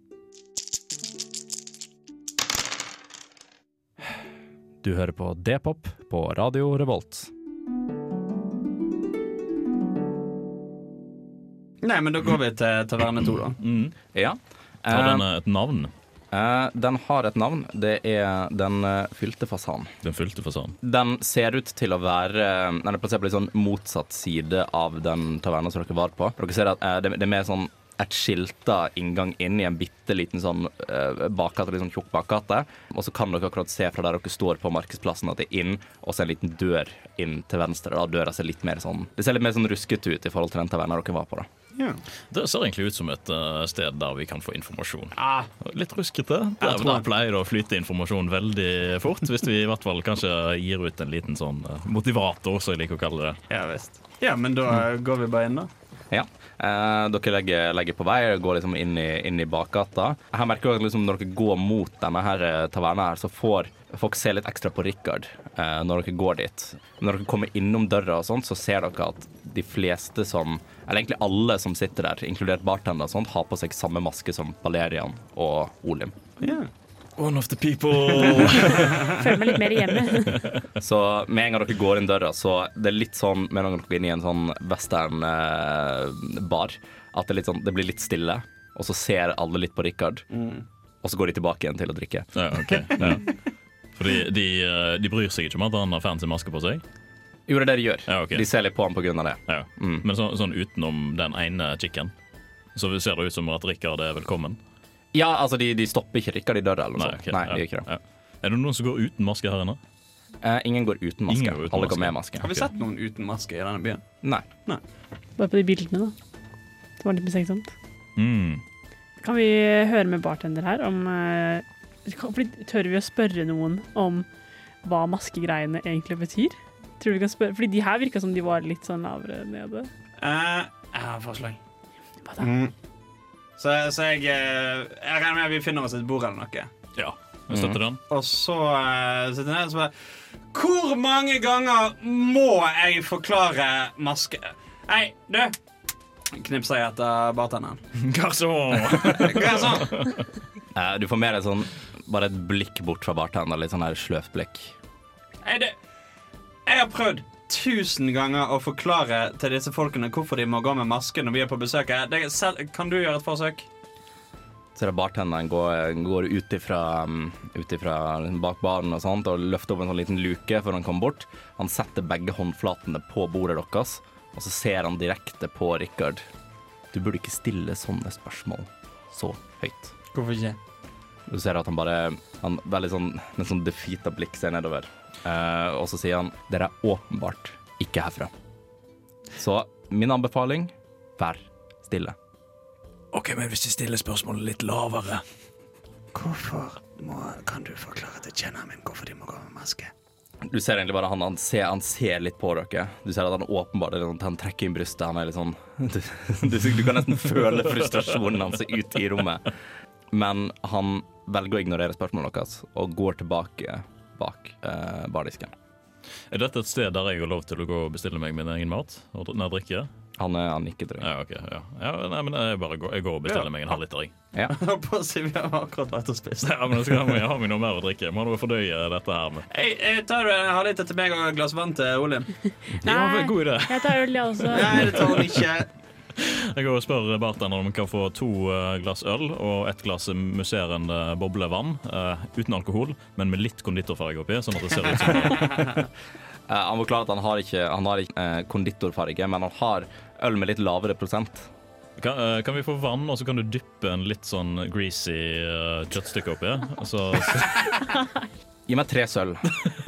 [SPEAKER 2] Du hører på D-pop på Radio Revolt.
[SPEAKER 1] Nei, men da går vi til Taverne 2, da.
[SPEAKER 3] Mm.
[SPEAKER 2] Ja.
[SPEAKER 3] Har
[SPEAKER 2] Eh,
[SPEAKER 3] den et navn?
[SPEAKER 2] eh, den har et navn. Det er Den eh, fylte fasan.
[SPEAKER 3] Den fylte fasan.
[SPEAKER 2] Den ser ut til å være Den er plassert på litt sånn motsatt side av den taverna som dere var på. Dere ser at eh, det, det er mer sånn et skilta inngang inn i en bitte liten sånn uh, bakgate, litt sånn tjukk bakgate. Og så kan dere akkurat se fra der dere står på Markedsplassen at det er inn, og så en liten dør inn til venstre. Da døra ser litt mer sånn Det ser litt mer sånn ruskete ut i forhold til den taverna dere var på. da.
[SPEAKER 1] Ja.
[SPEAKER 3] Det ser egentlig ut som et uh, sted der vi kan få informasjon.
[SPEAKER 1] Ah,
[SPEAKER 3] Litt ruskete. Der, der pleier det å flyte informasjon veldig fort. Hvis vi i hvert fall kanskje gir ut en liten sånn uh, motivator, som jeg liker å kalle det.
[SPEAKER 1] ja. Ja, men da går vi bare inn, da.
[SPEAKER 2] Ja. Eh, dere legger, legger på vei, og går liksom inn i, inn i bakgata. Her merker at liksom når dere går mot denne her eh, taverna, her, så får folk se litt ekstra på Richard eh, når dere går dit. Når dere kommer innom døra, og sånt, så ser dere at de fleste som Eller egentlig alle som sitter der, inkludert bartender, og sånt, har på seg samme maske som Valerian og Olim.
[SPEAKER 1] Ja.
[SPEAKER 3] One of the people!
[SPEAKER 4] Føler meg litt mer hjemme.
[SPEAKER 2] Så med en gang dere går inn døra, så det er litt sånn med en gang dere går inn i en sånn western-bar, at det, er litt sånn, det blir litt stille, og så ser alle litt på Richard, og så går de tilbake igjen til å drikke.
[SPEAKER 3] Ja, ok. Ja. Fordi de, de, de bryr seg ikke om at han har fancy maske på seg.
[SPEAKER 2] Jo, det er det de gjør.
[SPEAKER 3] Ja, okay.
[SPEAKER 2] De ser litt på ham av det.
[SPEAKER 3] Ja.
[SPEAKER 2] Mm.
[SPEAKER 3] Men så, sånn utenom den ene chicken, så ser det ut som at Rikard er velkommen.
[SPEAKER 2] Ja, altså, de, de stopper ikke Richard i døra eller noe
[SPEAKER 3] Nei,
[SPEAKER 2] sånt.
[SPEAKER 3] ok,
[SPEAKER 2] Nei,
[SPEAKER 3] ja,
[SPEAKER 2] de gjør ikke det.
[SPEAKER 3] ja. Er det noen som går uten maske her inne?
[SPEAKER 2] Eh, ingen går uten maske.
[SPEAKER 3] Ingen går uten
[SPEAKER 2] Alle
[SPEAKER 3] maske.
[SPEAKER 2] går med maske.
[SPEAKER 1] Har vi sett noen uten maske i denne byen?
[SPEAKER 2] Nei.
[SPEAKER 4] Bare på de bildene, da. Det var litt mistenksomt.
[SPEAKER 3] Mm.
[SPEAKER 4] Kan vi høre med bartender her om eh, kan- fordi, Tør vi å spørre noen om hva maskegreiene egentlig betyr? Tror du vi kan spørre? Fordi de her virka som de var litt sånn lavere nede.
[SPEAKER 1] Eh, jeg har et forslag.
[SPEAKER 4] Hva da?
[SPEAKER 1] Mm. Så, så jeg eh, Jeg regner med at vi finner oss et bord eller noe.
[SPEAKER 3] Ja, vi støtter den.
[SPEAKER 1] Og så uh, sitter jeg der og spør, bare Hvor mange ganger må jeg forklare maske... Hei, du! Knipser jeg etter bartenderen. Garson! Er sånn?
[SPEAKER 2] Eh, du får med deg sånn bare et blikk bort fra bartenderen. litt sånn her sløvt blikk.
[SPEAKER 1] Hei, du! Jeg har prøvd tusen ganger å forklare til disse folkene hvorfor de må gå med maske når vi er på besøk. her. Kan du gjøre et forsøk?
[SPEAKER 2] Så er det bartenderen går, går ut ifra, um, ut ifra bak baren og sånt, og løfter opp en sånn liten luke før han kommer bort. Han setter begge håndflatene på bordet deres, og så ser han direkte på Richard. Du burde ikke stille sånne spørsmål så høyt.
[SPEAKER 1] Hvorfor ikke?
[SPEAKER 2] Du ser at han bare Han veldig sånn med sånn defeata blikk ser nedover. Eh, og så sier han dere er åpenbart ikke herfra. Så min anbefaling vær stille.
[SPEAKER 5] Ok, men hvis jeg stiller spørsmålet litt lavere
[SPEAKER 1] Hvorfor må, kan du forklare til kjenneren min hvorfor de må gå med maske?
[SPEAKER 2] Du ser egentlig bare han, han, ser, han ser litt på dere. Du ser at han åpenbart Han trekker inn brystet. Han er litt sånn du, du, du kan nesten føle frustrasjonen hans ute i rommet. Men han velger å ignorere spørsmålet deres og går tilbake bak eh, bardisken.
[SPEAKER 3] Er dette et sted der jeg har lov til å gå og bestille meg min egen mat og dr- nei, drikke?
[SPEAKER 2] Han, er- han nikker deg.
[SPEAKER 3] Ja, ok. Ja. ja nei, men jeg bare går, jeg går og bestiller
[SPEAKER 1] Ja.
[SPEAKER 3] meg en halvliter, jeg.
[SPEAKER 1] Jeg på å si vi har akkurat vært og spist.
[SPEAKER 3] Ja, men jeg skal ha meg, ha meg noe mer å drikke. Jeg må du fordøye dette her med
[SPEAKER 1] Hei, jeg tar du en halvliter til meg og et glass vann til Olim?
[SPEAKER 3] Ja, men god idé.
[SPEAKER 4] Jeg tar øl, jeg også.
[SPEAKER 1] Nei, det tar hun ikke.
[SPEAKER 3] Jeg går og spør bartenderen om kan få to eh, glass øl og ett glass musserende boblevann Uh, uten alkohol, men med litt konditorfarge oppi, sånn at det ser ut som
[SPEAKER 2] uh, han forklarer at han har ikke, han har ikke uh, konditorfarge, men han har øl med litt lavere prosent.
[SPEAKER 3] kan, kan vi få vann, og så kan du dyppe en litt sånn greasy uh, kjøttstykke oppi? Så, så,
[SPEAKER 2] Gi meg tre sølv,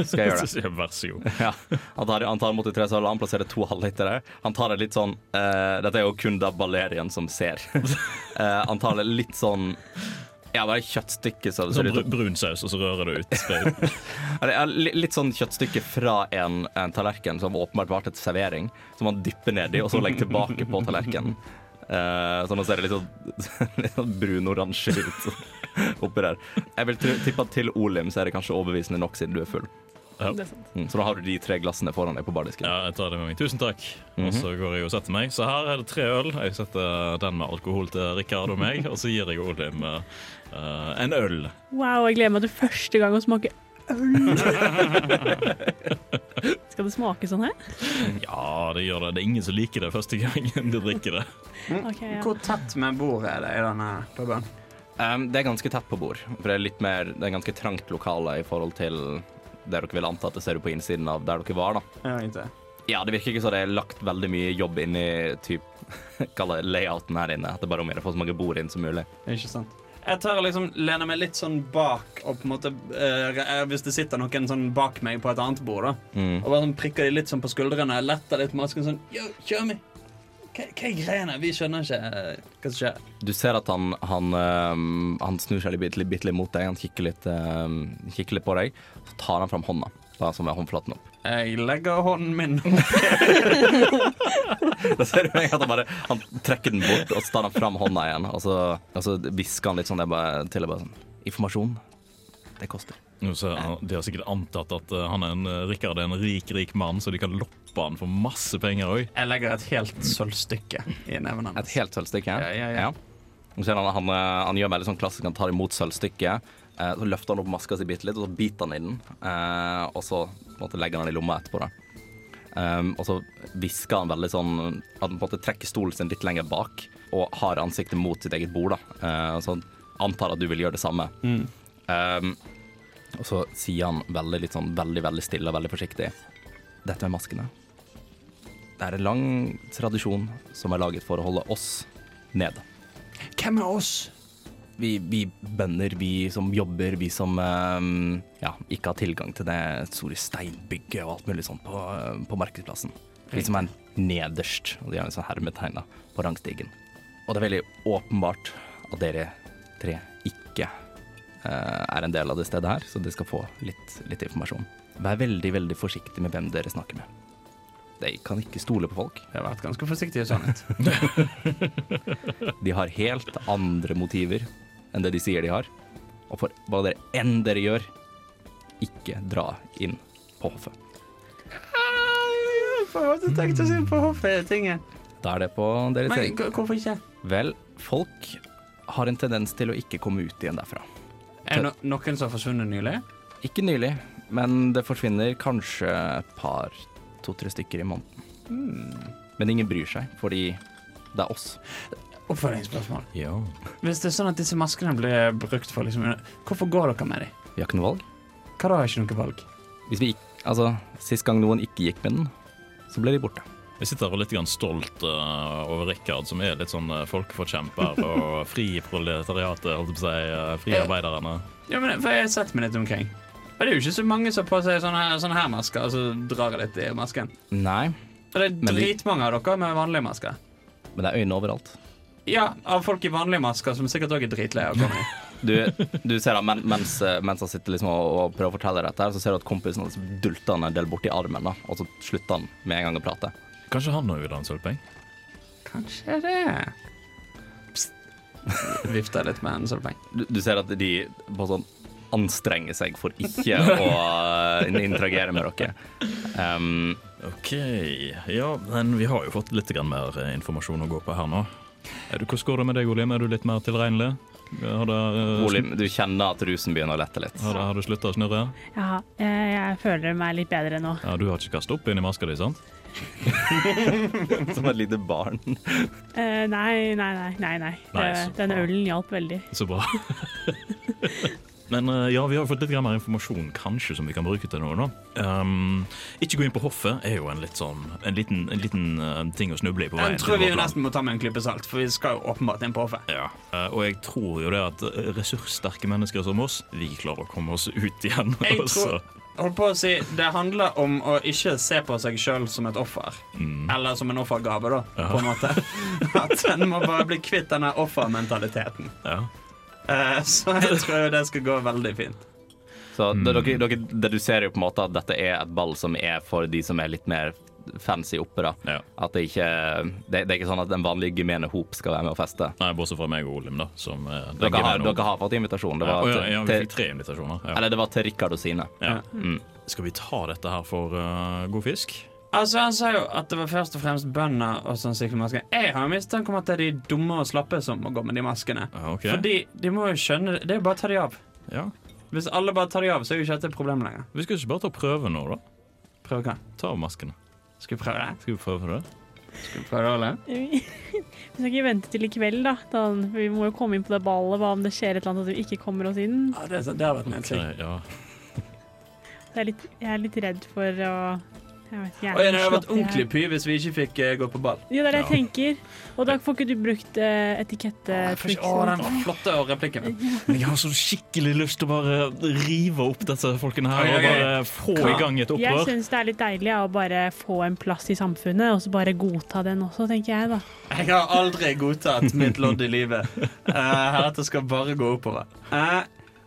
[SPEAKER 2] skal jeg gjøre det.
[SPEAKER 3] vær så god.
[SPEAKER 2] Ja, han tar, han tar mot de tre sølv, han plasserer to halvlitere. Han tar det litt sånn uh, Dette er jo kun da Balerian som ser. uh, han tar det litt sånn Ja, bare kjøttstykke så
[SPEAKER 3] Sånn br brun saus, og så rører du ut.
[SPEAKER 2] Litt sånn kjøttstykke fra en, en tallerken som åpenbart var til servering, som han dypper nedi, og så legger tilbake på tallerkenen. Uh, så nå ser det litt sånn, litt sånn brunoransje ut oppi der. Jeg vil tippe at til Olim så er det kanskje overbevisende nok siden du er full.
[SPEAKER 4] Det er sant.
[SPEAKER 2] Mm, så da har du de tre glassene foran deg på bardisken.
[SPEAKER 3] Ja, jeg tar det med meg. Tusen takk. Og så går jeg og setter meg. Så her er det tre øl. Jeg setter den med alkohol til Rikard og meg, og så gir jeg Olim eh, en øl.
[SPEAKER 4] Wow, jeg gleder meg til første gang å smake øl. Skal det smake sånn her?
[SPEAKER 3] Ja, det gjør det. Det er ingen som liker det første gangen de drikker det.
[SPEAKER 4] Okay, ja.
[SPEAKER 1] Hvor tett med bordet er det i denne puben?
[SPEAKER 2] Um, det er ganske tett på bord. For det er litt mer Det er ganske trangt lokale i forhold til det dere vil anta at det ser ut på innsiden av der dere var. da
[SPEAKER 1] Ja, ikke.
[SPEAKER 2] Ja, det virker ikke som det er lagt veldig mye jobb inn i typ, layouten her inne. At det bare er om å gjøre å få så mange bord inn som mulig.
[SPEAKER 1] Ikke sant? Jeg tar og liksom lener meg litt sånn bak, og på en måte eh, Hvis det sitter noen sånn bak meg på et annet bord, da,
[SPEAKER 2] Mm.
[SPEAKER 1] og bare sånn prikker de litt sånn på skuldrene, letter litt på masken sånn Yo, kjør meg! Hva, hva er greiene? Vi skjønner ikke eh, hva som skjer.
[SPEAKER 2] Du ser at han, han, øhm, han snur seg litt, litt, litt mot deg, han kikker litt, øhm, kikker litt på deg. Så tar han fram hånda, bare som er håndflaten opp.
[SPEAKER 1] Jeg legger hånden min
[SPEAKER 2] Da ser du meg at han bare Han trekker den bort, og så tar han fram hånda igjen. Og så, og så hvisker han litt sånn det bare, til og bare sånn Informasjon, det koster.
[SPEAKER 3] Så, de har sikkert antatt at eh, han er en, eh, Rikard er en rik, rik mann, så de kan loppe han for masse penger òg.
[SPEAKER 1] Jeg legger et helt sølvstykke i neven
[SPEAKER 2] Et helt sølvstykke.
[SPEAKER 1] Ja, ja, ja.
[SPEAKER 2] ja. han, han, øh, han gjør veldig sånn klassisk, han tar imot sølvstykket. eh, Så løfter han opp maska si bitte litt, og så biter han i den. eh, Og så på måte, legger han den i lomma etterpå. da Um, og så hvisker han veldig sånn at han på en måte trekker stolen sin litt lenger bak og har ansiktet mot sitt eget bord. da Eh, og så antar at du vil gjøre det samme.
[SPEAKER 1] Mm.
[SPEAKER 2] Um, og så sier han veldig litt sånn veldig, veldig stille og veldig forsiktig Dette med maskene. Det er en lang tradisjon som er laget for å holde oss nede.
[SPEAKER 1] Hvem er oss?
[SPEAKER 2] Vi, vi bønder, vi som jobber, vi som um, ja, ikke har tilgang til det store steinbygget og alt mulig sånt på, på markedsplassen. Vi som er nederst, og de har en sånn hermetegn på rangstigen. Og det er veldig åpenbart at dere tre ikke eh, er en del av det stedet her, så dere skal få litt, litt informasjon. Vær veldig, veldig forsiktig med hvem dere snakker med. De kan ikke stole på folk.
[SPEAKER 1] Jeg har vært ganske forsiktig i sannhet.
[SPEAKER 2] De har helt andre motiver enn det de sier de har. Og for hva dere enn dere gjør, ikke dra inn på hoffet.
[SPEAKER 1] Jeg tenkte tenkt å si på hoffet-tingen.
[SPEAKER 2] Da er det på deres
[SPEAKER 1] Men
[SPEAKER 2] egen.
[SPEAKER 1] h- hvorfor ikke?
[SPEAKER 2] Vel, folk har en tendens til å ikke komme ut igjen derfra.
[SPEAKER 1] Er det no noen som har forsvunnet nylig?
[SPEAKER 2] Ikke nylig, men det forsvinner kanskje et par, to-tre stykker i måneden.
[SPEAKER 1] Mm.
[SPEAKER 2] Men ingen bryr seg, fordi det er oss.
[SPEAKER 1] Oppfølgingsspørsmål.
[SPEAKER 3] Ja.
[SPEAKER 1] Hvis det er sånn at disse maskene blir brukt for liksom Hvorfor går dere med dem?
[SPEAKER 2] Vi har ikke noe valg.
[SPEAKER 1] Hva da, har ikke noe valg?
[SPEAKER 2] Hvis vi ikke, altså, Sist gang noen ikke gikk med den, så ble de borte.
[SPEAKER 3] Jeg sitter her og litt stolt eh, over Rikard, som er litt sånn uh, folkeforkjemper og fri proletariatet, holdt jeg på å si. eh, fri.
[SPEAKER 1] Ja, men for Jeg har sett meg litt omkring. Og det er jo ikke så mange som har på seg sånne her, sånne her masker, og så drar jeg litt i masken.
[SPEAKER 2] Nei,
[SPEAKER 1] Og det er
[SPEAKER 2] vi-
[SPEAKER 1] dritmange av dere med vanlige masker.
[SPEAKER 2] men det er øyne overalt.
[SPEAKER 1] Ja, av folk i vanlige masker som sikkert òg er dritleie av å komme i.
[SPEAKER 2] Du, du ser da, men, mens, mens han sitter liksom og, og prøver å fortelle dette, her, så ser du at kompisen hans dulter han en del borti armen, da, og så slutter han med en gang å prate.
[SPEAKER 3] Kanskje han òg vil ha en sølvpeng?
[SPEAKER 1] Kanskje det. Vifter litt med en sølvpeng.
[SPEAKER 2] Du, du ser at de bare sånn anstrenger seg for ikke å uh, interagere med dere. Um,
[SPEAKER 3] OK. Ja, men vi har jo fått litt mer eh, informasjon å gå på her nå. Er du, hvordan går det med deg, Olim? Er du litt mer tilregnelig? Har, det, uh,
[SPEAKER 2] Olim, du kjenner at rusen begynner å lette litt.
[SPEAKER 3] har, det, har du slutta å snurre?
[SPEAKER 4] Ja, jeg, jeg føler meg litt bedre nå.
[SPEAKER 3] Ja, Du har ikke kastet opp inn i maska di, sant?
[SPEAKER 2] Som et lite barn.
[SPEAKER 4] Eh, nei, nei, nei. nei, nei.
[SPEAKER 3] Nei, så
[SPEAKER 4] Den
[SPEAKER 3] bra.
[SPEAKER 4] ølen hjalp veldig.
[SPEAKER 3] Så bra. Men eh, ja, vi har fått litt grann mer informasjon kanskje som vi kan bruke til noe. da. Um, ikke gå inn på hoffet er jo en, litt sånn, en liten, en liten eh, ting å snuble i på veien.
[SPEAKER 1] Den tror
[SPEAKER 3] til
[SPEAKER 1] vi
[SPEAKER 3] vår
[SPEAKER 1] jo
[SPEAKER 3] plan.
[SPEAKER 1] nesten må ta med en klype salt, for vi skal jo åpenbart inn på hoffet.
[SPEAKER 3] Ja, eh, og jeg tror jo det at eh, ressurssterke mennesker som oss, vi klarer å komme oss ut igjen.
[SPEAKER 1] Jeg
[SPEAKER 3] og så-
[SPEAKER 1] tror Holdt på å si, Det handler om å ikke se på seg sjøl som et offer.
[SPEAKER 3] Mm.
[SPEAKER 1] Eller som en offergave, da,
[SPEAKER 3] Ja.
[SPEAKER 1] på en måte. At en må bare bli kvitt denne offermentaliteten.
[SPEAKER 3] Ja.
[SPEAKER 1] Eh, så jeg tror jo det skal gå veldig fint.
[SPEAKER 2] Så
[SPEAKER 3] Mm.
[SPEAKER 2] det, dere, dere deduserer jo på en måte at dette er et ball som er for de som er litt mer fancy oppe. da.
[SPEAKER 3] Ja.
[SPEAKER 2] At det ikke det, det er ikke sånn at den vanlige gemene hop skal være med og feste.
[SPEAKER 3] Nei, bortsett fra meg og Olim, da. Som, eh,
[SPEAKER 2] Dere har, dere har fått invitasjon. Det
[SPEAKER 3] ja,
[SPEAKER 2] var,
[SPEAKER 3] ja, ja, vi
[SPEAKER 2] til,
[SPEAKER 3] fikk tre invitasjoner. Ja.
[SPEAKER 2] eller det var til Rikard og Sine.
[SPEAKER 3] Ja.
[SPEAKER 2] Mm.
[SPEAKER 3] Skal vi ta dette her for uh, god fisk?
[SPEAKER 1] Altså Han sa jo at det var først og fremst bønder og sånn sykkelmasker. Jeg har mistanke om at det er de dumme og slappe som må gå med de maskene.
[SPEAKER 3] Okay.
[SPEAKER 1] Fordi de må jo skjønne Det Det er jo bare å ta de av.
[SPEAKER 3] Ja.
[SPEAKER 1] Hvis alle bare tar de av, så er jo ikke dette et problem lenger.
[SPEAKER 3] Vi skal ikke bare ta prøve nå, da.
[SPEAKER 1] Prøve hva?
[SPEAKER 3] Ta av maskene.
[SPEAKER 1] Skal vi prøve det?
[SPEAKER 3] Skal vi prøve det?
[SPEAKER 1] Skal vi prøve det, Ole?
[SPEAKER 4] Vi skal ikke vente til i kveld, da. da. Vi må jo komme inn på det ballet. Hva om det skjer et eller annet at vi ikke kommer oss inn?
[SPEAKER 1] Ja, det, det har vært en
[SPEAKER 3] ting. Okay,
[SPEAKER 4] ja. Jeg er litt, jeg er litt redd for å Jeg vet jeg
[SPEAKER 1] Og det hadde vært ordentlig py hvis vi ikke fikk eh, gå på ball.
[SPEAKER 4] Ja, det er det jeg
[SPEAKER 3] Ja.
[SPEAKER 4] tenker. Og da får ikke du brukt uh, etikettetriks.
[SPEAKER 1] Å, den flotte replikken.
[SPEAKER 3] Men jeg har så skikkelig lyst til å bare rive opp disse folkene her og bare få i gang et opprør.
[SPEAKER 4] Jeg syns det er litt deilig ja, å bare få en plass i samfunnet, og så bare godta den også, tenker jeg da.
[SPEAKER 1] Jeg har aldri godtatt mitt lodd i livet. Uh, Heretter skal bare gå oppover. Eh,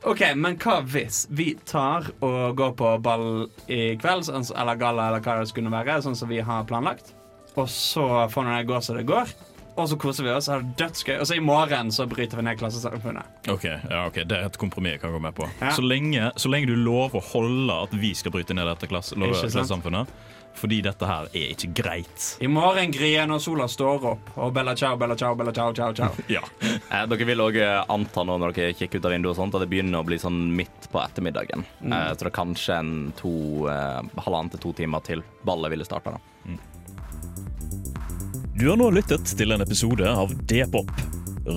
[SPEAKER 1] OK, men hva hvis vi tar og går på ball i kveld, sånn, eller galla, eller hva det skulle være, sånn som vi har planlagt, og så får det gå som det går, og så koser vi oss, har det dødsgøy, og så i morgen så bryter vi ned klassesamfunnet.
[SPEAKER 3] Ok, ja, ok, Det er et kompromiss jeg kan gå med på.
[SPEAKER 1] Ja.
[SPEAKER 3] Så, lenge, så lenge du lover å holde at vi skal bryte ned dette klasse, klassesamfunnet. Fordi dette her er ikke greit.
[SPEAKER 1] I morgen, Grie, når sola står opp, og bella ciao, bella ciao, bella ciao, ciao, ciao.
[SPEAKER 3] Ja.
[SPEAKER 2] Eh, dere vil òg anta nå når dere kikker ut av vinduet og sånt, at det begynner å bli sånn midt på ettermiddagen. Eh, så det er kanskje en to, eh, halvannen til to timer til ballet ville starta. da.
[SPEAKER 3] Du har nå lyttet til en episode av D-pop,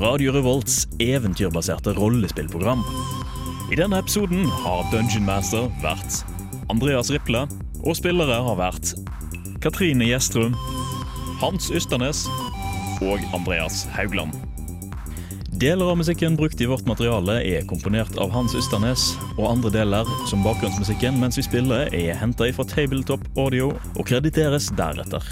[SPEAKER 3] Radio Revolts eventyrbaserte rollespillprogram. I denne episoden har Dungeon Master vært Andreas Riple, og spillere har vært Katrine Gjestrum, Hans Ysternes og Andreas Haugland. Deler av musikken brukt i vårt materiale er komponert av Hans Ysternes, og andre deler, som bakgrunnsmusikken mens vi spiller, er henta fra Tabletop Audio og krediteres deretter.